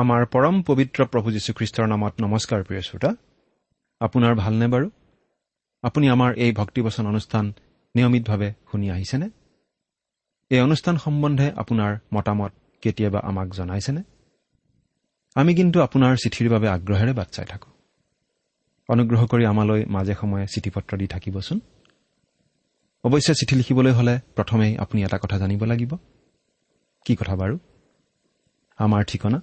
আমাৰ পৰম পবিত্ৰ প্ৰভু যীশুখ্ৰীষ্টৰ নামত নমস্কাৰ প্ৰিয় শ্ৰোতা। আপোনাৰ ভালনে বাৰু? আপুনি আমাৰ এই ভক্তিবচন অনুষ্ঠান নিয়মিতভাৱে শুনি আহিছেনে? এই অনুষ্ঠান সম্বন্ধে আপোনাৰ মতামত কেতিয়াবা আমাক জনাইছেনে? আমি কিন্তু আপোনাৰ চিঠিৰ বাবে আগ্ৰহেৰে বাট চাই থাকোঁ। অনুগ্ৰহ কৰি আমালৈ মাজে সময়ে চিঠি পত্ৰ দি থাকিবচোন। অৱশ্যে চিঠি লিখিবলৈ হ'লে প্ৰথমেই আপুনি এটা কথা জানিব লাগিব। কি কথা বাৰু? আমাৰ ঠিকনা?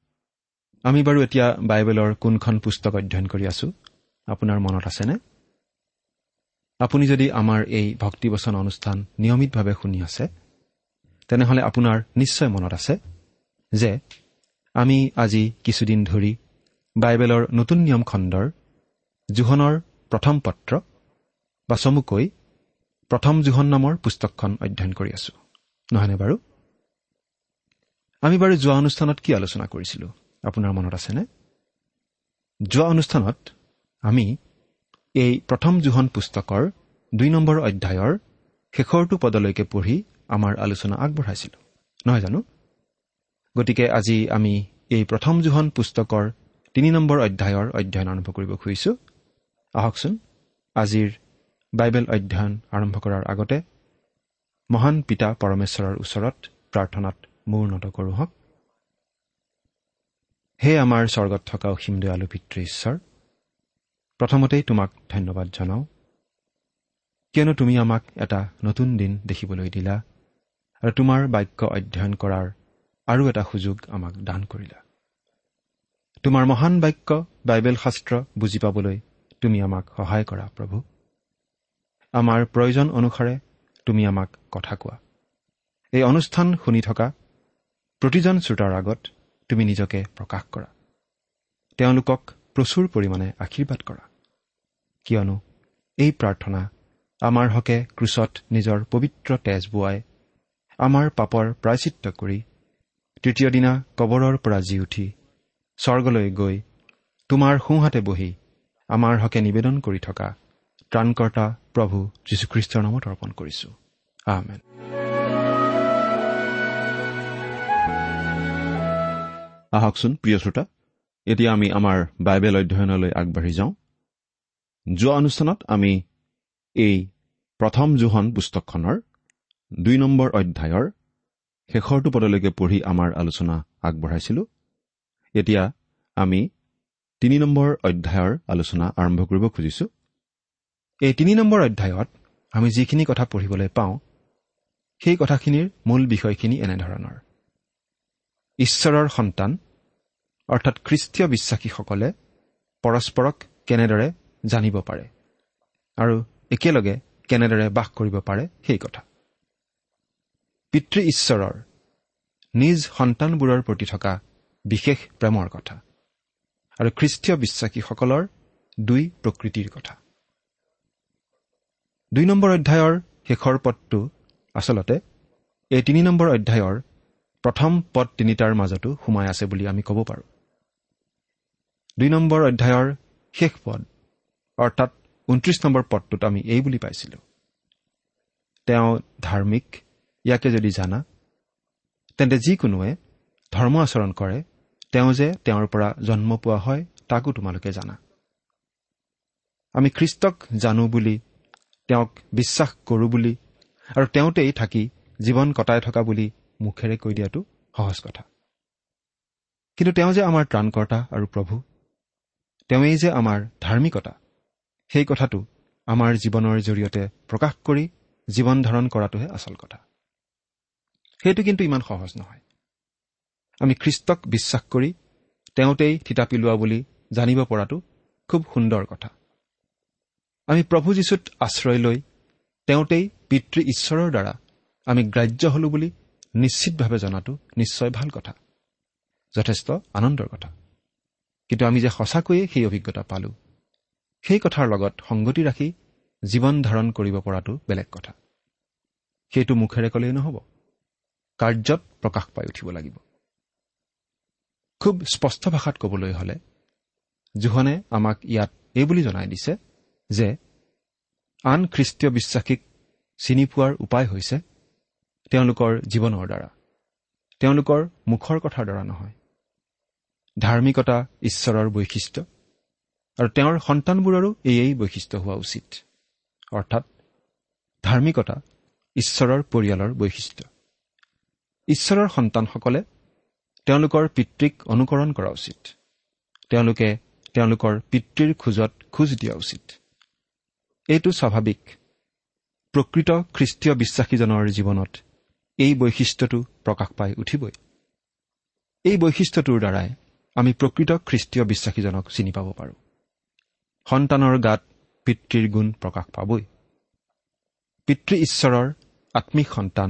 আমি বাৰু এতিয়া বাইবেলৰ কোনখন পুস্তক অধ্যয়ন কৰি আছো? আপোনাৰ মনত আছেনে? আপুনি যদি আমাৰ এই ভক্তিবচন অনুষ্ঠান নিয়মিতভাৱে শুনি আছে তেনেহলে আপোনাৰ নিশ্চয় মনত আছে যে আমি আজি কিছুদিন ধৰি বাইবেলৰ নতুন নিয়ম খণ্ডৰ জোহনৰ প্ৰথম পত্ৰ বা চমুকৈ প্ৰথম জোহন নামৰ পুস্তকখন অধ্যয়ন কৰি আছো। নহয়নে বাৰু? আমি বাৰু যোৱা অনুষ্ঠানত কি আলোচনা কৰিছিলো? আপোনাৰ মনত আছেনে? যোৱা অনুষ্ঠানত আমি এই প্ৰথম জোহন পুস্তকৰ দুই নম্বৰ অধ্যায়ৰ শেষৰটো পদলৈকে পঢ়ি আমাৰ আলোচনা আগবঢ়াইছিলো। নহয় জানো? গতিকে আজি আমি এই প্ৰথম জোহন পুস্তকৰ তিনি নম্বৰ অধ্যায়ৰ অধ্যয়ন আৰম্ভ কৰিব খুজিছো। আহকচোন আজিৰ বাইবেল অধ্যয়ন আৰম্ভ কৰাৰ আগতে মহান পিতা পৰমেশ্বৰৰ ওচৰত প্ৰাৰ্থনাত মূৰ নত কৰোঁ হওক। হে আমাৰ স্বৰ্গত থকা অসীম দয়ালু পিতৃ ঈশ্বৰ প্ৰথমতেই তোমাক ধন্যবাদ জনাওঁ। কিয়নো তুমি আমাক এটা নতুন দিন দেখিবলৈ দিলা আৰু তোমাৰ বাক্য অধ্যয়ন কৰাৰ আৰু এটা সুযোগ আমাক দান কৰিলা। তোমাৰ মহান বাক্য বাইবেল শাস্ত্ৰ বুজি পাবলৈ তুমি আমাক সহায় কৰা প্ৰভু। আমাৰ প্ৰয়োজন অনুসাৰে তুমি আমাক কথা কোৱা। এই অনুষ্ঠান শুনি থকা প্ৰতিজন শ্ৰোতাৰ আগত তুমি নিজকে প্ৰকাশ কৰা। তেওঁলোকক প্ৰচুৰ পৰিমাণে আশীৰ্বাদ কৰা। কিয়নো এই প্ৰাৰ্থনা আমাৰ হকে ক্ৰুচত নিজৰ পবিত্ৰ তেজ বোৱাই আমাৰ পাপৰ প্ৰায়চিত্ৰ কৰি তৃতীয় দিনা কবৰৰ পৰা জি উঠি স্বৰ্গলৈ গৈ তোমাৰ সোঁহাতে বহি আমাৰ হকে নিবেদন কৰি থকা ত্ৰাণকৰ্তা প্ৰভু যীশুখ্ৰীষ্টৰ নামত অৰ্পণ কৰিছো। আহমেন আহকচোন প্ৰিয় শ্ৰোতা। এতিয়া আমি আমাৰ বাইবেল অধ্যয়নলৈ আগবাঢ়ি যাওঁ। যোৱা অনুষ্ঠানত আমি এই প্ৰথম জোহন পুস্তকখনৰ দুই নম্বৰ অধ্যায়ৰ শেষৰটো পদলৈকে পঢ়ি আমাৰ আলোচনা আগবঢ়াইছিলোঁ। এতিয়া আমি তিনি নম্বৰ অধ্যায়ৰ আলোচনা আৰম্ভ কৰিব খুজিছোঁ। এই তিনি নম্বৰ অধ্যায়ত আমি যিখিনি কথা পঢ়িবলৈ পাওঁ সেই কথাখিনিৰ মূল বিষয়খিনি এনেধৰণৰ। ঈশ্বৰৰ সন্তান অৰ্থাৎ খ্ৰীষ্টীয় বিশ্বাসীসকলে পৰস্পৰক কেনেদৰে জানিব পাৰে আৰু একেলগে কেনেদৰে বাস কৰিব পাৰে সেই কথা। পিতৃ ঈশ্বৰৰ নিজ সন্তানবোৰৰ প্ৰতি থকা বিশেষ প্ৰেমৰ কথা আৰু খ্ৰীষ্টীয় বিশ্বাসীসকলৰ দুই প্ৰকৃতিৰ কথা। দুই নম্বৰ অধ্যায়ৰ শেষৰ পদটো আচলতে এই তিনি নম্বৰ অধ্যায়ৰ প্ৰথম পদ তিনিটাৰ মাজতো সোমাই আছে বুলি আমি ক'ব পাৰোঁ। দুই নম্বৰ অধ্যায়ৰ শেষ পদ অৰ্থাৎ ঊনত্ৰিশ নম্বৰ পদটোত আমি এই বুলি পাইছিলোঁ। তেওঁ ধাৰ্মিক ইয়াকে যদি জানা তেন্তে যিকোনোৱে ধৰ্ম আচৰণ কৰে তেওঁ যে তেওঁৰ পৰা জন্ম পোৱা হয় তাকো তোমালোকে জানা। আমি খ্ৰীষ্টক জানো বুলি তেওঁক বিশ্বাস কৰোঁ বুলি আৰু তেওঁতেই থাকি জীৱন কটাই থকা বুলি মুখেৰে কৈ দিয়াটো সহজ কথা। কিন্তু তেওঁ যে আমাৰ ত্ৰাণকৰ্তা আৰু প্ৰভু তেওঁৱেই যে আমাৰ ধাৰ্মিকতা সেই কথাটো আমাৰ জীৱনৰ জৰিয়তে প্ৰকাশ কৰি জীৱন ধাৰণ কৰাটোহে আচল কথা। সেইটো কিন্তু ইমান সহজ নহয়। আমি খ্ৰীষ্টক বিশ্বাস কৰি তেওঁতেই থিতাপি লোৱা বুলি জানিব পৰাটো খুব সুন্দৰ কথা। আমি প্ৰভু যীশুত আশ্ৰয় লৈ তেওঁতেই পিতৃ ঈশ্বৰৰ দ্বাৰা আমি গ্ৰাহ্য হলো বুলি নিশ্চিতভাৱে জনাটো নিশ্চয় ভাল কথা। যথেষ্ট আনন্দৰ কথা। কিন্তু আমি যে সঁচাকৈয়ে সেই অভিজ্ঞতা পালোঁ সেই কথাৰ লগত সংগতি ৰাখি জীৱন ধাৰণ কৰিব পৰাটো বেলেগ কথা। সেইটো মুখেৰে ক'লেই নহ'ব। কাৰ্যত প্ৰকাশ পাই উঠিব লাগিব। খুব স্পষ্ট ভাষাত ক'বলৈ হ'লে জোহনে আমাক ইয়াত এই বুলি জনাই দিছে যে আন খ্ৰীষ্টীয় বিশ্বাসীক চিনি পোৱাৰ উপায় হৈছে তেওঁলোকৰ জীৱনৰ দ্বাৰা। তেওঁলোকৰ মুখৰ কথাৰ দ্বাৰা নহয়। ধাৰ্মিকতা ঈশ্বৰৰ বৈশিষ্ট্য আৰু তেওঁৰ সন্তানবোৰৰো এয়েই বৈশিষ্ট্য হোৱা উচিত। অৰ্থাৎ ধাৰ্মিকতা ঈশ্বৰৰ পৰিয়ালৰ বৈশিষ্ট্য। ঈশ্বৰৰ সন্তানসকলে তেওঁলোকৰ পিতৃক অনুকৰণ কৰা উচিত। তেওঁলোকে তেওঁলোকৰ পিতৃৰ খোজত খোজ দিয়া উচিত। এইটো স্বাভাৱিক। প্ৰকৃত খ্ৰীষ্টীয় বিশ্বাসীজনৰ জীৱনত এই বৈশিষ্ট্যটো প্ৰকাশ পাই উঠিবই। এই বৈশিষ্ট্যটোৰ দ্বাৰাই আমি প্ৰকৃত খ্ৰীষ্টীয় বিশ্বাসীজনক চিনি পাব পাৰোঁ। সন্তানৰ গাত পিতৃৰ গুণ প্ৰকাশ পাবই। পিতৃ ঈশ্বৰৰ আত্মিক সন্তান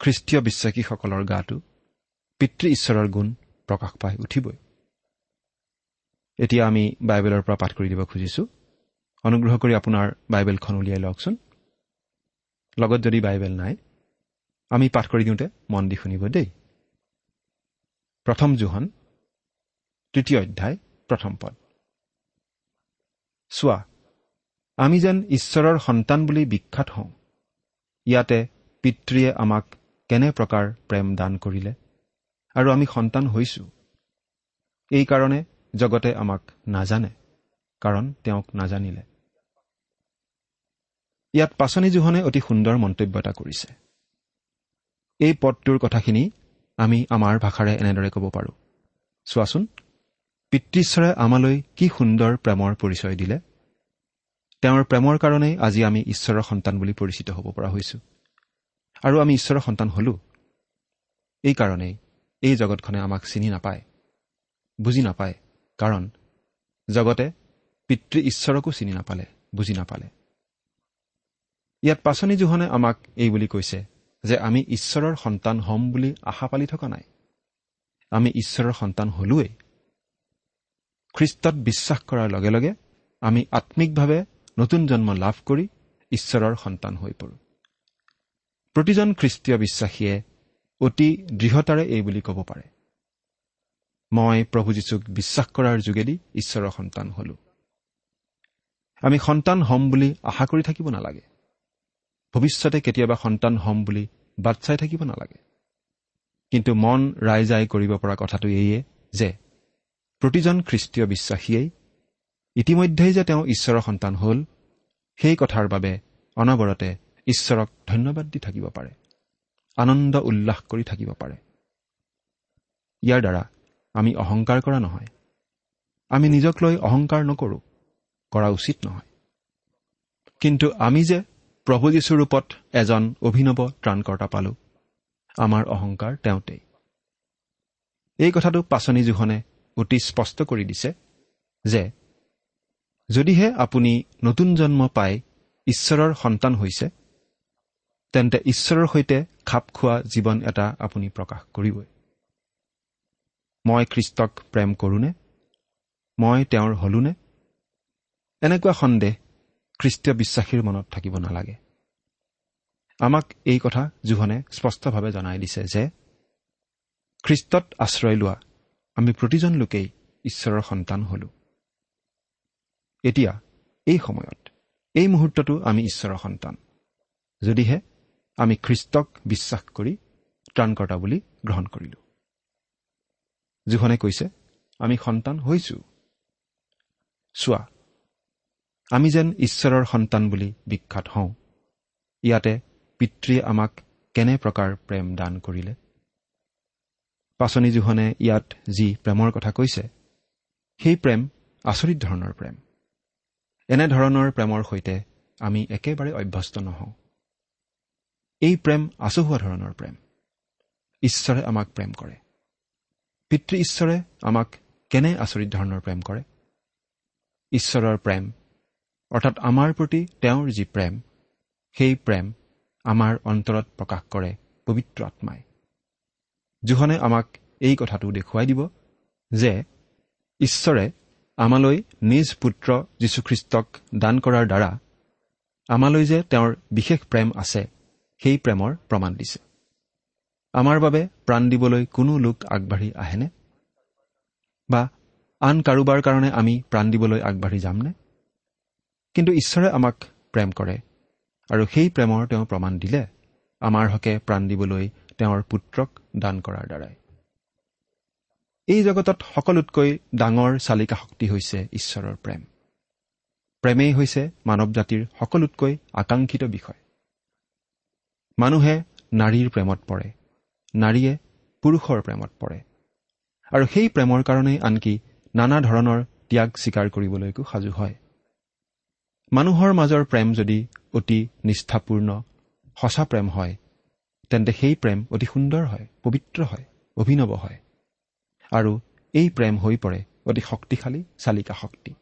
খ্ৰীষ্টীয় বিশ্বাসীসকলৰ গাটো পিতৃ ঈশ্বৰৰ গুণ প্ৰকাশ পাই উঠিবই। এতিয়া আমি বাইবেলৰ পৰা পাঠ কৰি দিব খুজিছোঁ। অনুগ্ৰহ কৰি আপোনাৰ বাইবেলখন উলিয়াই লওকচোন। লগত যদি বাইবেল নাই আমি পাঠ কৰি দিওঁতে মন দি শুনিব দেই। প্ৰথম জোহন তৃতীয় অধ্যায় প্ৰথম পদ। চোৱা আমি যেন ঈশ্বৰৰ সন্তান বুলি বিখ্যাত হওঁ ইয়াতে পিতৃয়ে আমাক কেনে প্ৰকাৰ প্ৰেম দান কৰিলে আৰু আমি সন্তান হৈছো এইকাৰণে জগতে আমাক নাজানে কাৰণ তেওঁক নাজানিলে। ইয়াত পাচনি জোহনে অতি সুন্দৰ মন্তব্য এটা কৰিছে। এই পদটোৰ কথাখিনি আমি আমাৰ ভাষাৰে এনেদৰে ক'ব পাৰোঁ। চোৱাচোন পিতৃশ্বৰে আমালৈ কি সুন্দৰ প্ৰেমৰ পৰিচয় দিলে? তেওঁৰ প্ৰেমৰ কাৰণেই আজি আমি ঈশ্বৰৰ সন্তান বুলি পৰিচিত হ'ব পৰা হৈছোঁ। আৰু আমি ঈশ্বৰৰ সন্তান হলো। এইকাৰণেই এই জগতখনে আমাক চিনি নাপায় বুজি নাপায়। কাৰণ জগতে পিতৃ ঈশ্বৰকো চিনি নাপালে বুজি নাপালে। ইয়াত পাচনি জোহনে আমাক এই বুলি কৈছে যে আমি ঈশ্বৰৰ সন্তান হ'ম বুলি আশা পালি থকা নাই। আমি ঈশ্বৰৰ সন্তান হলোৱেই খ্ৰীষ্টত বিশ্বাস কৰাৰ লগে লগে আমি আত্মিকভাৱে নতুন জন্ম লাভ কৰি ঈশ্বৰৰ সন্তান হৈ পৰোঁ। প্ৰতিজন খ্ৰীষ্টীয় বিশ্বাসীয়ে অতি দৃঢ়তাৰে এই বুলি ক'ব পাৰে। মই প্ৰভু যীশুক বিশ্বাস কৰাৰ যোগেদি ঈশ্বৰৰ সন্তান হলো। আমি সন্তান হ'ম বুলি আশা কৰি থাকিব নালাগে। ভৱিষ্যতে কেতিয়াবা সন্তান হ'ম বুলি বাট চাই থাকিব নালাগে। কিন্তু মন ৰাইজাই কৰিব পৰা কথাটো এইয়ে যে প্ৰতিজন খ্ৰীষ্টীয় বিশ্বাসীয়েই ইতিমধ্যেই যে তেওঁ ঈশ্বৰৰ সন্তান হ'ল সেই কথাৰ বাবে অনবৰতে ঈশ্বৰক ধন্যবাদ দি থাকিব পাৰে আনন্দ উল্লাস কৰি থাকিব পাৰে। ইয়াৰ দ্বাৰা আমি অহংকাৰ কৰা নহয়। আমি নিজক লৈ অহংকাৰ নকৰোঁ কৰা উচিত নহয়। কিন্তু আমি যে প্ৰভু যীশুৰূপত এজন অভিনৱ ত্ৰাণকৰ্তা পালোঁ। আমাৰ অহংকাৰ তেওঁতেই। এই কথাটো পাচনি জোহনে অতি স্পষ্ট কৰি দিছে যে যদিহে আপুনি নতুন জন্ম পাই ঈশ্বৰৰ সন্তান হৈছে তেন্তে ঈশ্বৰৰ সৈতে খাপ খোৱা জীৱন এটা আপুনি প্ৰকাশ কৰিবই। মই খ্ৰীষ্টক প্ৰেম কৰোনে? মই তেওঁৰ হলোনে? এনেকুৱা সন্দেহ খ্ৰীষ্টীয় বিশ্বাসীৰ মনত থাকিব নালাগে। আমাক এই কথা জোহনে স্পষ্টভাৱে জনাই দিছে যে খ্ৰীষ্টত আশ্ৰয় লোৱা আমি প্ৰতিজন লোকেই ঈশ্বৰৰ সন্তান হলো। এতিয়া এই সময়ত এই মুহূৰ্ততো আমি ঈশ্বৰৰ সন্তান। যদিহে আমি খ্ৰীষ্টক বিশ্বাস কৰি ত্ৰাণকৰ্তা বুলি গ্ৰহণ কৰিলো। জোহনে কৈছে আমি সন্তান হৈছো। চোৱা আমি যেন ঈশ্বৰৰ সন্তান বুলি বিখ্যাত হওঁ। ইয়াতে পিতৃয়ে আমাক কেনে প্ৰকাৰ প্ৰেম দান কৰিলে? পাচনি জোহনে ইয়াত যি প্ৰেমৰ কথা কৈছে সেই প্ৰেম আচৰিত ধৰণৰ প্ৰেম। এনেধৰণৰ প্ৰেমৰ সৈতে আমি একেবাৰে অভ্যস্ত নহওঁ। এই প্ৰেম আচহুৱা ধৰণৰ প্ৰেম। ঈশ্বৰে আমাক প্ৰেম কৰে। পিতৃ ঈশ্বৰে আমাক কেনে আচৰিত ধৰণৰ প্ৰেম কৰে? ঈশ্বৰৰ প্ৰেম অৰ্থাৎ আমাৰ প্ৰতি তেওঁৰ যি প্ৰেম সেই প্ৰেম আমাৰ অন্তৰত প্ৰকাশ কৰে পবিত্ৰ আত্মাই। জোহনে আমাক এই কথাটো দেখুৱাই দিব যে ঈশ্বৰে আমালৈ নিজ পুত্ৰ যীশুখ্ৰীষ্টক দান কৰাৰ দ্বাৰা আমালৈ যে তেওঁৰ বিশেষ প্ৰেম আছে সেই প্ৰেমৰ প্ৰমাণ দিছে। আমাৰ বাবে প্ৰাণ দিবলৈ কোনো লোক আগবাঢ়ি আহেনে? বা আন কাৰোবাৰ কাৰণে আমি প্ৰাণ দিবলৈ আগবাঢ়ি যামনে? কিন্তু ঈশ্বৰে আমাক প্ৰেম কৰে আৰু সেই প্ৰেমৰ তেওঁ প্ৰমাণ দিলে আমাৰ হকে প্ৰাণ দিবলৈ তেওঁৰ পুত্ৰক দান কৰাৰ দ্বাৰাই। এই জগতত সকলোতকৈ ডাঙৰ চালিকা শক্তি হৈছে ঈশ্বৰৰ প্ৰেম। প্ৰেমেই হৈছে মানৱ জাতিৰ সকলোতকৈ আকাংক্ষিত বিষয়। মানুহে নাৰীৰ প্ৰেমত পৰে নাৰীয়ে পুৰুষৰ প্ৰেমত পৰে আৰু সেই প্ৰেমৰ কাৰণেই আনকি নানা ধৰণৰ ত্যাগ স্বীকাৰ কৰিবলৈকো সাজু হয়। মানুহৰ মাজৰ প্ৰেম যদি অতি নিষ্ঠাপূৰ্ণ সঁচা প্ৰেম হয় তেন্তে সেই প্ৰেম অতি সুন্দৰ হয় পবিত্ৰ হয় অভিনৱ হয়। আৰু এই প্ৰেম হৈ পৰে অতি শক্তিশালী চালিকা শক্তি।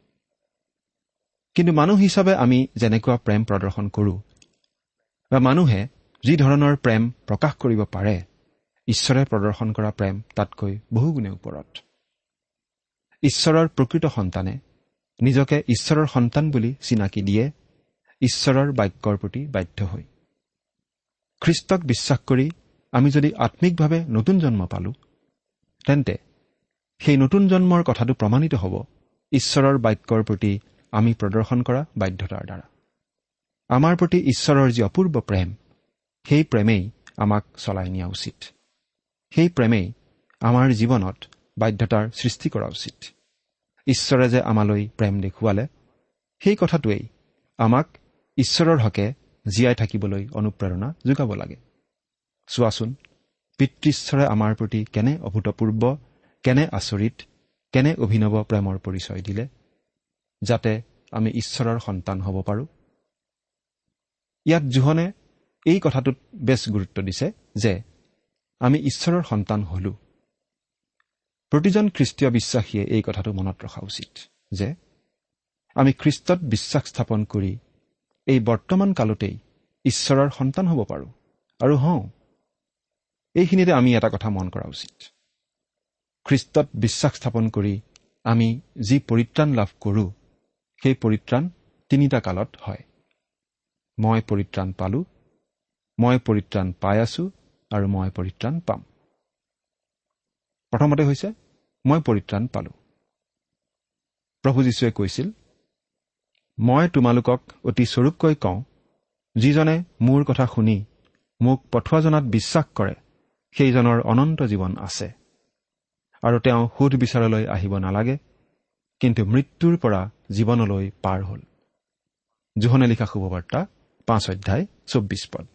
কিন্তু মানুহ হিচাপে আমি যেনেকুৱা প্ৰেম প্ৰদৰ্শন কৰোঁ বা মানুহে যি ধৰণৰ প্ৰেম প্ৰকাশ কৰিব পাৰে ঈশ্বৰে প্ৰদৰ্শন কৰা প্ৰেম তাতকৈ বহুগুণে ওপৰত। ঈশ্বৰৰ প্ৰকৃত সন্তানে নিজকে ঈশ্বৰৰ সন্তান বুলি চিনাকি দিয়ে ঈশ্বৰৰ বাক্যৰ প্ৰতি বাধ্য হৈ। খ্ৰীষ্টক বিশ্বাস কৰি আমি যদি আম্মিকভাৱে নতুন জন্ম পালো তেন্তে সেই নতুন জন্মৰ কথাটো প্ৰমাণিত হ'ব ঈশ্বৰৰ বাক্যৰ প্ৰতি আমি প্ৰদৰ্শন কৰা বাধ্যতাৰ দ্বাৰা। আমাৰ প্ৰতি ঈশ্বৰৰ যি অপূৰ্ব প্ৰেম সেই প্ৰেমেই আমাক চলাই নিয়া উচিত। সেই প্ৰেমেই আমাৰ জীৱনত বাধ্যতাৰ সৃষ্টি কৰা উচিত। ঈশ্বৰে যে আমালৈ প্ৰেম দেখুৱালে সেই কথাটোৱেই আমাক ঈশ্বৰৰ হকে জীয়াই থাকিবলৈ অনুপ্ৰেৰণা যোগাব লাগে। চোৱাচোন পিতৃশ্বৰে আমাৰ প্ৰতি কেনে অভূতপূৰ্ব কেনে আচৰিত কেনে অভিনৱ প্ৰেমৰ পৰিচয় দিলে যাতে আমি ঈশ্বৰৰ সন্তান হ'ব পাৰোঁ। ইয়াত জোহনে এই কথাটোত বেছ গুৰুত্ব দিছে যে আমি ঈশ্বৰৰ সন্তান হলো। প্ৰতিজন খ্ৰীষ্টীয় বিশ্বাসীয়ে এই কথাটো মনত ৰখা উচিত যে আমি খ্ৰীষ্টত বিশ্বাস স্থাপন কৰি এই বৰ্তমান কালতেই ঈশ্বৰৰ সন্তান হ'ব পাৰোঁ। আৰু হওঁ এইখিনিতে আমি এটা কথা মন কৰা উচিত। খ্ৰীষ্টত বিশ্বাস স্থাপন কৰি আমি যি পৰিত্ৰাণ লাভ কৰোঁ সেই পৰিত্ৰাণ তিনিটা কালত হয়। মই পৰিত্ৰাণ পালোঁ মই পৰিত্ৰাণ পাই আছো আৰু মই পৰিত্ৰাণ পাম। প্ৰথমতে হৈছে মই পৰিত্ৰাণ পালোঁ। প্ৰভু যীশুৱে কৈছিল মই তোমালোকক অতি স্বৰূপকৈ কওঁ যিজনে মোৰ কথা শুনি মোক পঠোৱাজনাত বিশ্বাস কৰে সেইজনৰ অনন্ত জীৱন আছে। আৰু তেওঁ সুধ বিচাৰলৈ আহিব নালাগে কিন্তু মৃত্যুৰ পৰা জীৱনলৈ পাৰ হ'ল। জোহনে লিখা শুভবাৰ্তা পাঁচ অধ্যায় চৌব্বিছ পদ।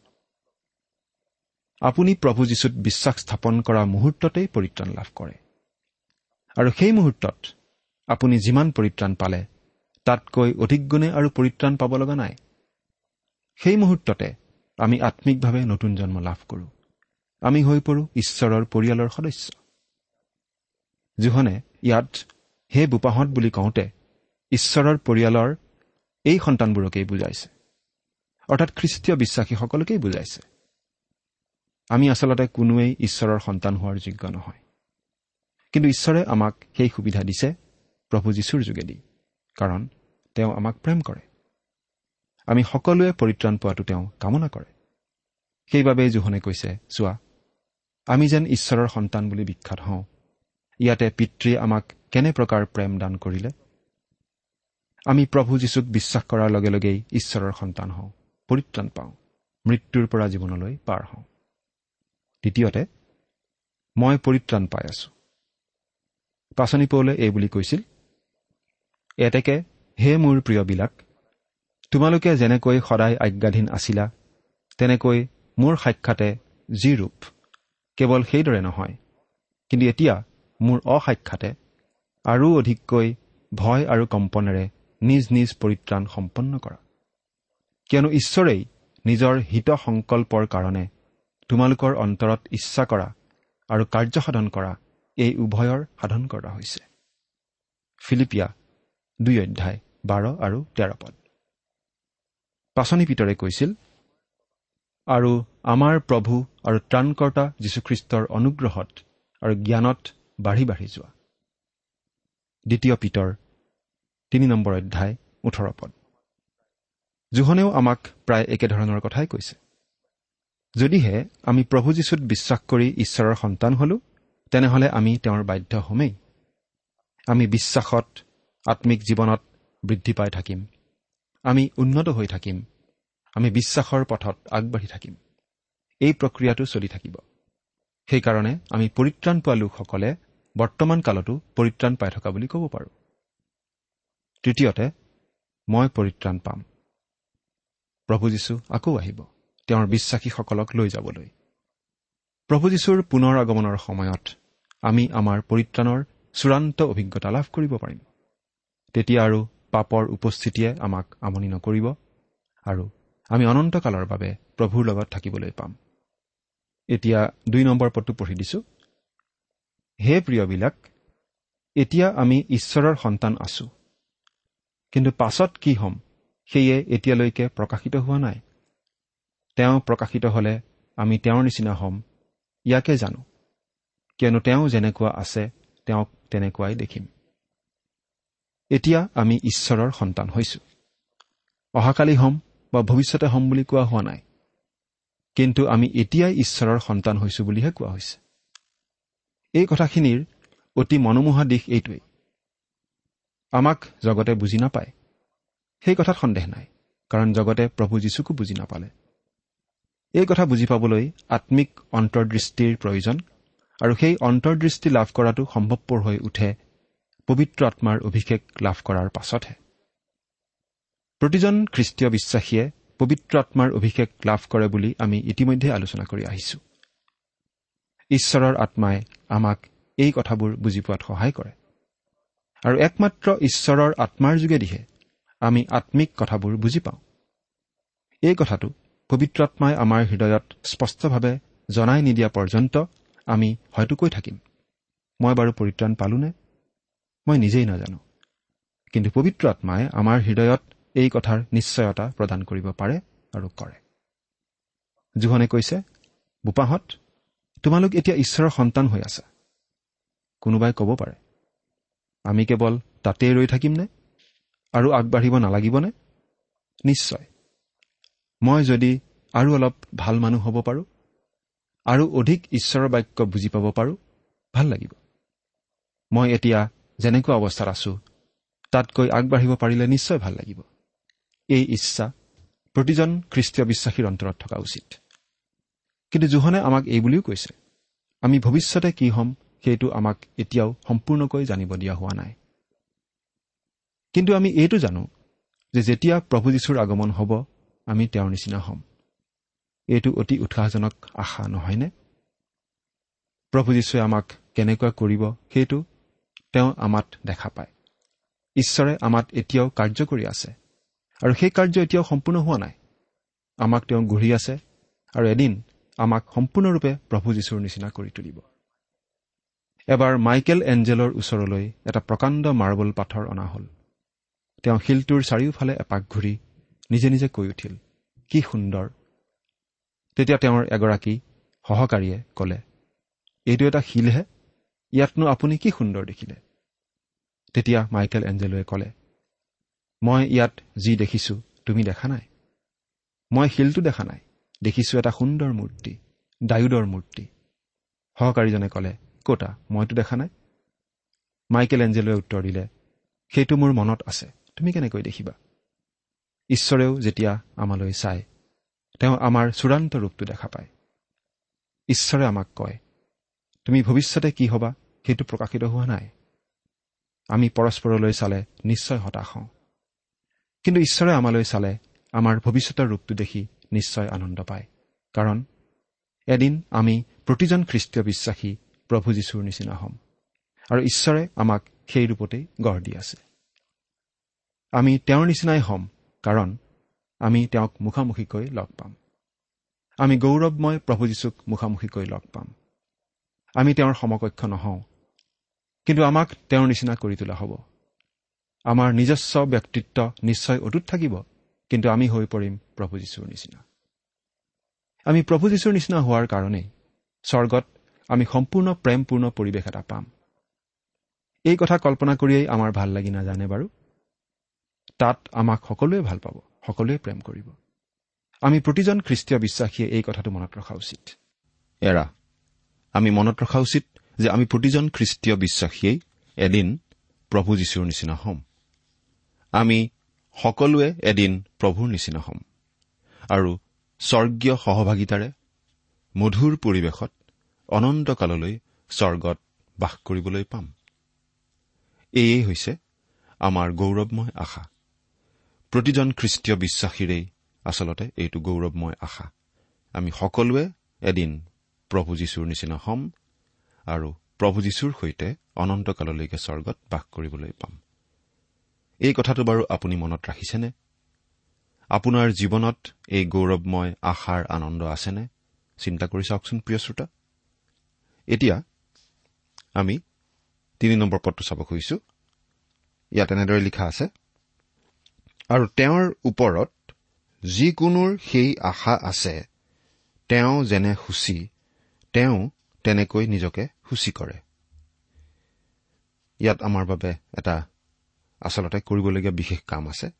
আপুনি প্ৰভু যীশুত বিশ্বাস স্থাপন কৰা মুহূৰ্ততেই পৰিত্ৰাণ লাভ কৰে। আৰু সেই মুহূৰ্তত আপুনি যিমান পৰিত্ৰাণ পালে তাতকৈ অধিক গুণে আৰু পৰিত্ৰাণ পাব লগা নাই। সেই মুহূৰ্ততে আমি আত্মিকভাৱে নতুন জন্ম লাভ কৰোঁ। আমি হৈ পৰোঁ ঈশ্বৰৰ পৰিয়ালৰ সদস্য। জোহনে ইয়াত হে বোপাহঁত বুলি কওঁতে ঈশ্বৰৰ পৰিয়ালৰ এই সন্তানবোৰকেই বুজাইছে। অৰ্থাৎ খ্ৰীষ্টীয় বিশ্বাসীসকলকেই বুজাইছে। আমি আচলতে কোনোৱেই ঈশ্বৰৰ সন্তান হোৱাৰ যোগ্য নহয়। কিন্তু ঈশ্বৰে আমাক সেই সুবিধা দিছে প্ৰভু যীশুৰ যোগেদি কাৰণ তেওঁ আমাক প্ৰেম কৰে। আমি সকলোৱে পৰিত্ৰাণ পোৱাটো তেওঁ কামনা কৰে। সেইবাবেই জোহনে কৈছে চোৱা আমি যেন ঈশ্বৰৰ সন্তান বুলি বিখ্যাত হওঁ ইয়াতে পিতৃয়ে আমাক কেনে প্ৰকাৰ প্ৰেম দান কৰিলে? আমি প্ৰভু যীশুক বিশ্বাস কৰাৰ লগে লগেই ঈশ্বৰৰ সন্তান হওঁ পৰিত্ৰাণ পাওঁ মৃত্যুৰ পৰা জীৱনলৈ পাৰ হওঁ। দ্বিতীয়তে মই পৰিত্ৰাণ পাই আছো। পাচনি পৌলে এই বুলি কৈছিল এতেকে হে মোৰ প্ৰিয়বিলাক তোমালোকে যেনেকৈ সদায় আজ্ঞাধীন আছিলা তেনেকৈ মোৰ সাক্ষাতে যি ৰূপ কেৱল সেইদৰে নহয় কিন্তু এতিয়া মোৰ অসাক্ষাতে আৰু অধিককৈ ভয় আৰু কম্পনেৰে নিজ নিজ পৰিত্ৰাণ সম্পন্ন কৰা। কিয়নো ঈশ্বৰেই নিজৰ হিত সংকল্পৰ কাৰণে তোমালোকৰ অন্তৰত ইচ্ছা কৰা আৰু কাৰ্যসাধন কৰা এই উভয়ৰ সাধন কৰা হৈছে। ফিলিপিয়া দুই অধ্যায় বাৰ আৰু তেৰ পদ। পাচনি পিতৰে কৈছিল আৰু আমাৰ প্ৰভু আৰু ত্ৰাণকৰ্তা যীশুখ্ৰীষ্টৰ অনুগ্ৰহত আৰু জ্ঞানত বাঢ়ি বাঢ়ি যোৱা। দ্বিতীয় পিতৰ তিনি নম্বৰ অধ্যায় ওঠৰ পদ। জোহনেও আমাক প্ৰায় একেধৰণৰ কথাই কৈছে। যদিহে আমি প্ৰভু যীশুত বিশ্বাস কৰি ঈশ্বৰৰ সন্তান হলো তেনেহলে আমি তেওঁৰ বাধ্য হমেই। আমি বিশ্বাসত আত্মিক জীৱনত বৃদ্ধি পাই থাকিম। আমি উন্নত হৈ থাকিম। আমি বিশ্বাসৰ পথত আগবাঢ়ি থাকিম। এই প্ৰক্ৰিয়াটো চলি থাকিব। সেইকাৰণে আমি পৰিত্ৰাণ পোৱা লোকসকলে বৰ্তমান কালতো পৰিত্ৰাণ পাই থকা বুলি ক'ব পাৰোঁ। তৃতীয়তে মই পৰিত্ৰাণ পাম। প্ৰভু যীশু আকৌ আহিব। তেওঁৰ বিশ্বাসীসকলক লৈ যাবলৈ। প্ৰভু যীশুৰ পুনৰ আগমনৰ সময়ত আমি আমাৰ পৰিত্ৰাণৰ চূড়ান্ত অভিজ্ঞতা লাভ কৰিব পাৰিম। তেতিয়া আৰু পাপৰ উপস্থিতিয়ে আমাক আমনি নকৰিব আৰু আমি অনন্তকালৰ বাবে প্ৰভুৰ লগত থাকিবলৈ পাম। এতিয়া দুই নম্বৰ পদটো পঢ়ি দিছোঁ। হে প্ৰিয়বিলাক এতিয়া আমি ঈশ্বৰৰ সন্তান আছো। কিন্তু পাছত কি হ'ম সেয়ে এতিয়ালৈকে প্ৰকাশিত হোৱা নাই। তেওঁ প্ৰকাশিত হলে আমি তেওঁৰ নিচিনা হ'ম ইয়াকে জানো। কিয়নো তেওঁ যেনেকুৱা আছে তেওঁক তেনেকুৱাই দেখিম। এতিয়া আমি ঈশ্বৰৰ সন্তান হৈছো। অহাকালি হ'ম বা ভৱিষ্যতে হ'ম বুলি কোৱা হোৱা নাই। কিন্তু আমি এতিয়াই ঈশ্বৰৰ সন্তান হৈছো বুলিহে কোৱা হৈছে। এই কথাখিনিৰ অতি মনোমোহা দিশ এইটোৱেই। আমাক জগতে বুজি নাপায়। সেই কথাত সন্দেহ নাই কাৰণ জগতে প্ৰভু যীশুকো বুজি নাপালে। এই কথা বুজি পাবলৈ আত্মিক অন্তৰ্দৃষ্টিৰ প্ৰয়োজন আৰু সেই অন্তৰ্দৃষ্টি লাভ কৰাটো সম্ভৱপৰ হৈ উঠে পবিত্ৰ আত্মাৰ অভিষেক লাভ কৰাৰ পাছতহে। প্ৰতিজন খ্ৰীষ্টীয় বিশ্বাসীয়ে পবিত্ৰ আত্মাৰ অভিষেক লাভ কৰে বুলি আমি ইতিমধ্যে আলোচনা কৰি আহিছো। ঈশ্বৰৰ আত্মাই আমাক এই কথাবোৰ বুজি পোৱাত সহায় কৰে। আৰু একমাত্ৰ ঈশ্বৰৰ আত্মাৰ যোগেদিহে আমি আত্মিক কথাবোৰ বুজি পাওঁ। এই কথাটো পবিত্ৰ আত্মাই আমাৰ হৃদয়ত স্পষ্টভাৱে জনাই নিদিয়া পৰ্যন্ত আমি হয়তো কৈ থাকিম। মই বাৰু পৰিত্ৰাণ পালোনে? মই নিজেই নাজানো। কিন্তু পবিত্ৰ আত্মাই আমাৰ হৃদয়ত এই কথাৰ নিশ্চয়তা প্ৰদান কৰিব পাৰে আৰু কৰে। জোহনে কৈছে বোপাহঁত তোমালোক এতিয়া ঈশ্বৰৰ সন্তান হৈ আছা। কোনোবাই ক'ব পাৰে আমি কেৱল তাতেই ৰৈ থাকিমনে? আৰু আগবাঢ়িব নালাগিবনে? নিশ্চয়। মই যদি আৰু অলপ ভাল মানুহ হ'ব পাৰোঁ আৰু অধিক ঈশ্বৰৰ বাক্য বুজি পাব পাৰোঁ ভাল লাগিব। মই এতিয়া যেনেকুৱা অৱস্থাত আছো তাতকৈ আগবাঢ়িব পাৰিলে নিশ্চয় ভাল লাগিব। এই ইচ্ছা প্ৰতিজন খ্ৰীষ্টীয় বিশ্বাসীৰ অন্তৰত থকা উচিত। কিন্তু জোহনে আমাক এই বুলিও কৈছে আমি ভৱিষ্যতে কি হ'ম সেইটো আমাক এতিয়াও সম্পূৰ্ণকৈ জানিব দিয়া হোৱা নাই। কিন্তু আমি এইটো জানো যে যেতিয়া প্ৰভু যীশুৰ আগমন হ'ব আমি তেওঁৰ নিচিনা হ'ম। এইটো অতি উৎসাহজনক আশা নহয়নে? প্ৰভু যীশুৱে আমাক কেনেকুৱা কৰিব সেইটো তেওঁ আমাত দেখা পায়। ঈশ্বৰে আমাত এতিয়াও কাৰ্য কৰি আছে আৰু সেই কাৰ্য এতিয়াও সম্পূৰ্ণ হোৱা নাই। আমাক তেওঁ গঢ়ি আছে আৰু এদিন আমাক সম্পূৰ্ণৰূপে প্ৰভু যীশুৰ নিচিনা কৰি তুলিব। এবাৰ মাইকেল এঞ্জেলৰ ওচৰলৈ এটা প্ৰকাণ্ড মাৰ্বল পাথৰ অনা হ'ল। তেওঁ শিলটোৰ চাৰিওফালে এপাক ঘূৰি নিজে নিজে কৈ উঠিল কি সুন্দৰ! তেতিয়া তেওঁৰ এগৰাকী সহকাৰীয়ে ক'লে এইটো এটা শিলহে ইয়াতনো আপুনি কি সুন্দৰ দেখিলে? তেতিয়া মাইকেল এঞ্জেলোৱে ক'লে মই ইয়াত যি দেখিছোঁ তুমি দেখা নাই। মই শিলটো দেখা নাই দেখিছোঁ এটা সুন্দৰ মূৰ্তি ডায়ুদৰ মূৰ্তি। সহকাৰীজনে ক'লে কতা মইতো দেখা নাই? মাইকেল এঞ্জেলোৱে উত্তৰ দিলে সেইটো মোৰ মনত আছে তুমি কেনেকৈ দেখিবা? ঈশ্বৰেও যেতিয়া আমালৈ চায় তেওঁ আমাৰ চূড়ান্ত ৰূপটো দেখা পায়। ঈশ্বৰে আমাক কয় তুমি ভৱিষ্যতে কি হবা সেইটো প্ৰকাশিত হোৱা নাই। আমি পৰস্পৰলৈ চালে নিশ্চয় হতাশ হওঁ। কিন্তু ঈশ্বৰে আমালৈ চালে আমাৰ ভৱিষ্যতৰ ৰূপটো দেখি নিশ্চয় আনন্দ পায়। কাৰণ এদিন আমি প্ৰতিজন খ্ৰীষ্টীয় বিশ্বাসী প্ৰভু যীশুৰ নিচিনা হ'ম আৰু ঈশ্বৰে আমাক সেই ৰূপতেই গঢ় দি আছে। আমি তেওঁৰ নিচিনাই হ'ম কাৰণ আমি তেওঁক মুখামুখিকৈ লগ পাম। আমি গৌৰৱময় প্ৰভু যীশুক মুখামুখিকৈ লগ পাম। আমি তেওঁৰ সমকক্ষ নহওঁ কিন্তু আমাক তেওঁৰ নিচিনা কৰি তোলা হ'ব। আমাৰ নিজস্ব ব্যক্তিত্ব নিশ্চয় অটুট থাকিব কিন্তু আমি হৈ পৰিম প্ৰভু যীশুৰ নিচিনা। আমি প্ৰভু যীশুৰ নিচিনা হোৱাৰ কাৰণেই স্বৰ্গত আমি সম্পূৰ্ণ প্ৰেমপূৰ্ণ পৰিৱেশ এটা পাম। এই কথা কল্পনা কৰিয়েই আমাৰ ভাল লাগি নাজানে বাৰু। তাত আমাক সকলোৱে ভাল পাব সকলোৱে প্ৰেম কৰিব। আমি প্ৰতিজন খ্ৰীষ্টীয় বিশ্বাসীয়ে এই কথাটো মনত ৰখা উচিত। এৰা আমি মনত ৰখা উচিত যে আমি প্ৰতিজন খ্ৰীষ্টীয় বিশ্বাসীয়েই এদিন প্ৰভু যীশুৰ নিচিনা হ'ম। আমি সকলোৱে এদিন প্ৰভুৰ নিচিনা হ'ম। আৰু স্বৰ্গীয় সহভাগিতাৰে মধুৰ পৰিৱেশত অনন্তকাললৈ স্বৰ্গত বাস কৰিবলৈ পাম। এয়েই হৈছে আমাৰ গৌৰৱময় আশা। প্ৰতিজন খ্ৰীষ্টীয় বিশ্বাসীৰেই আচলতে এইটো গৌৰৱময় আশা। আমি সকলোৱে এদিন প্ৰভু যীশুৰ নিচিনা হ'ম আৰু প্ৰভু যীশুৰ সৈতে অনন্তকাললৈকে স্বৰ্গত বাস কৰিবলৈ পাম। এই কথাটো বাৰু আপুনি মনত ৰাখিছেনে? আপোনাৰ জীৱনত এই গৌৰৱময় আশাৰ আনন্দ আছেনে? চিন্তা কৰি চাওকচোন প্ৰিয় শ্ৰোতা। এতিয়া আমি তিনি নম্বৰ পদটো চাব খুজিছো। ইয়াত এনেদৰে লিখা আছে আৰু তেওঁৰ ওপৰত যিকোনোৰ সেই আশা আছে তেওঁ যেনে সূচী তেওঁ তেনেকৈ নিজকে সূচী কৰে। ইয়াত আমাৰ বাবে এটা আচলতে কৰিবলগীয়া বিশেষ কাম আছে।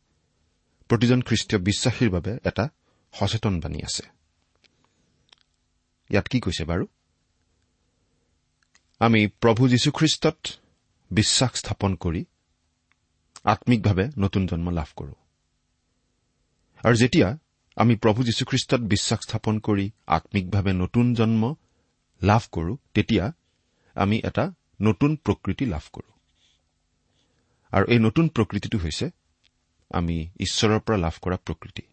প্ৰতিজন খ্ৰীষ্টীয় বিশ্বাসীৰ বাবে এটা সচেতন বাণী আছে। ইয়াত কি কৈছে বাৰু? আমি প্ৰভু যীশুখ্ৰীষ্টত বিশ্বাস স্থাপন কৰি আম্মিকভাৱে নতুন জন্ম লাভ কৰোঁ। আৰু যেতিয়া আমি প্ৰভু যীশুখ্ৰীষ্টত বিশ্বাস স্থাপন কৰি আম্মিকভাৱে নতুন জন্ম লাভ কৰোঁ তেতিয়া আমি এটা নতুন প্ৰকৃতি লাভ কৰোঁ। আৰু এই নতুন প্ৰকৃতিটো হৈছে আমি ঈশ্বৰৰ পৰা লাভ কৰা প্ৰকৃতি।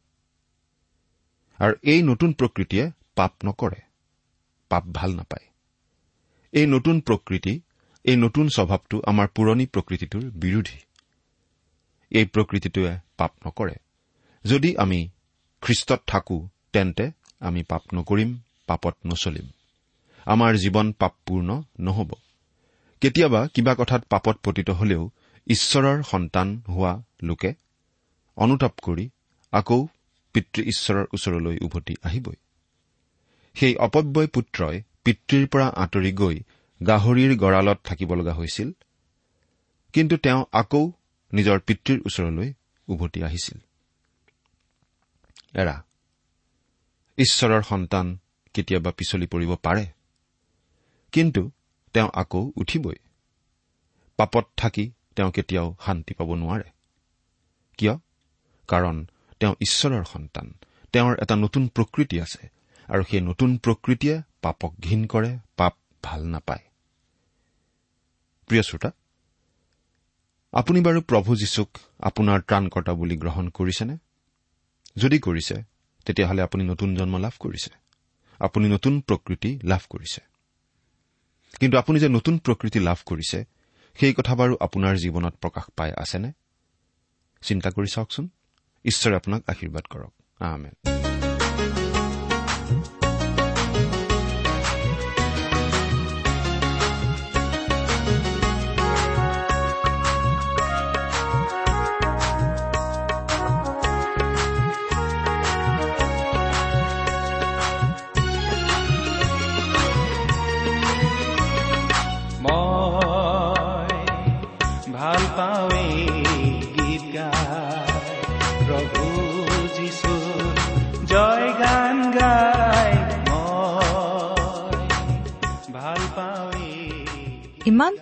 আৰু এই নতুন প্ৰকৃতিয়ে পাপ নকৰে পাপ ভাল নাপায়। এই নতুন প্ৰকৃতি এই নতুন স্বভাৱটো আমাৰ পুৰণি প্ৰকৃতিটোৰ বিৰোধী। এই প্ৰকৃতিটোৱে পাপ নকৰে। যদি আমি খ্ৰীষ্টত থাকো তেন্তে আমি পাপ নকৰিম পাপত নচলিম। আমাৰ জীৱন পাপপূৰ্ণ নহ'ব। কেতিয়াবা কিবা কথাত পাপত পতিত হলেও ঈশ্বৰৰ সন্তান হোৱা লোকে অনুতাপ কৰি আকৌ পিতৃ ঈশ্বৰৰ ওচৰলৈ উভতি আহিবই। সেই অপব্যয় পুত্ৰই পিতৃৰ পৰা আঁতৰি গৈ গাহৰিৰ গঁড়ালত থাকিব লগা হৈছিল। কিন্তু তেওঁ আকৌ নিজৰ পিতৃৰ ওচৰলৈ উভতি আহিছিল। এৰা ঈশ্বৰৰ সন্তান কেতিয়াবা পিছলি পৰিব পাৰে কিন্তু তেওঁ আকৌ উঠিবই। পাপত থাকি তেওঁ কেতিয়াও শান্তি পাব নোৱাৰে। কিয়? কাৰণ তেওঁ ঈশ্বৰৰ সন্তান। তেওঁৰ এটা নতুন প্ৰকৃতি আছে আৰু সেই নতুন প্ৰকৃতিয়ে পাপক ঘীন কৰে পাপ ভাল নাপায়। প্ৰিয় শ্ৰোতা আপুনি বাৰু প্ৰভু যীশুক আপোনাৰ ত্ৰাণকৰ্তা বুলি গ্ৰহণ কৰিছেনে? যদি কৰিছে তেতিয়াহ'লে আপুনি নতুন জন্ম লাভ কৰিছে। আপুনি নতুন প্ৰকৃতি লাভ কৰিছে। কিন্তু আপুনি যে নতুন প্ৰকৃতি লাভ কৰিছে সেই কথা বাৰু আপোনাৰ জীৱনত প্ৰকাশ পাই আছেনে? চিন্তা কৰি চাওকচোন। ঈশ্বৰে আপোনাক আশীৰ্বাদ কৰক। আমেন।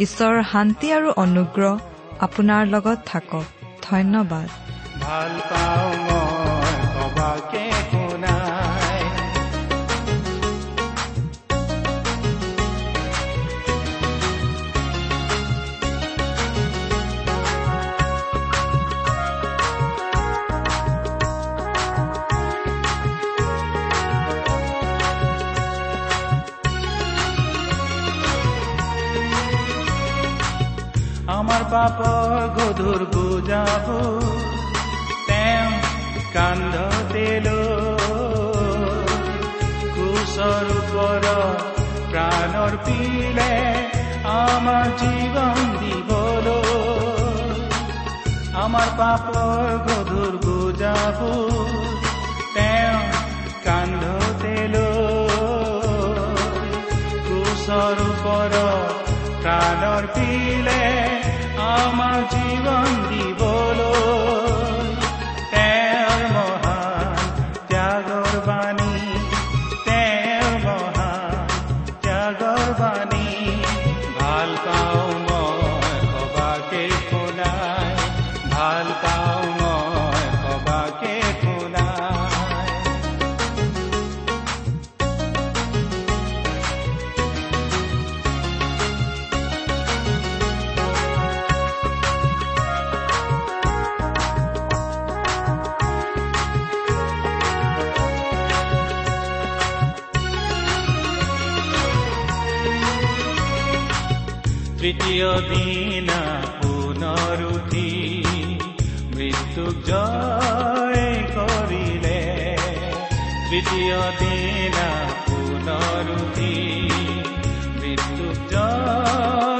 ঈশ্বৰৰ শান্তি আৰু অনুগ্ৰহ আপোনাৰ লগত থাকক। ধন্যবাদ। ভাল পাওঁ পাপৰ গধুৰ বুজাব তেওঁ কান্ধতে কুশৰ ওপৰত প্ৰাণৰ পিলে আমাৰ জীৱন দিবলৈ আমাৰ পাপৰ গধুৰ বুজাব তেওঁ কান্ধতে কুশৰ ওপৰত প্ৰাণৰ পিলে আমাৰ জীৱন দিবলৈ প্ৰিয় দিনা পুনৰুধি মৃত্যুক জয় কৰিলে। প্ৰিয় দিনা পুনৰুধি মৃত্যুক জয়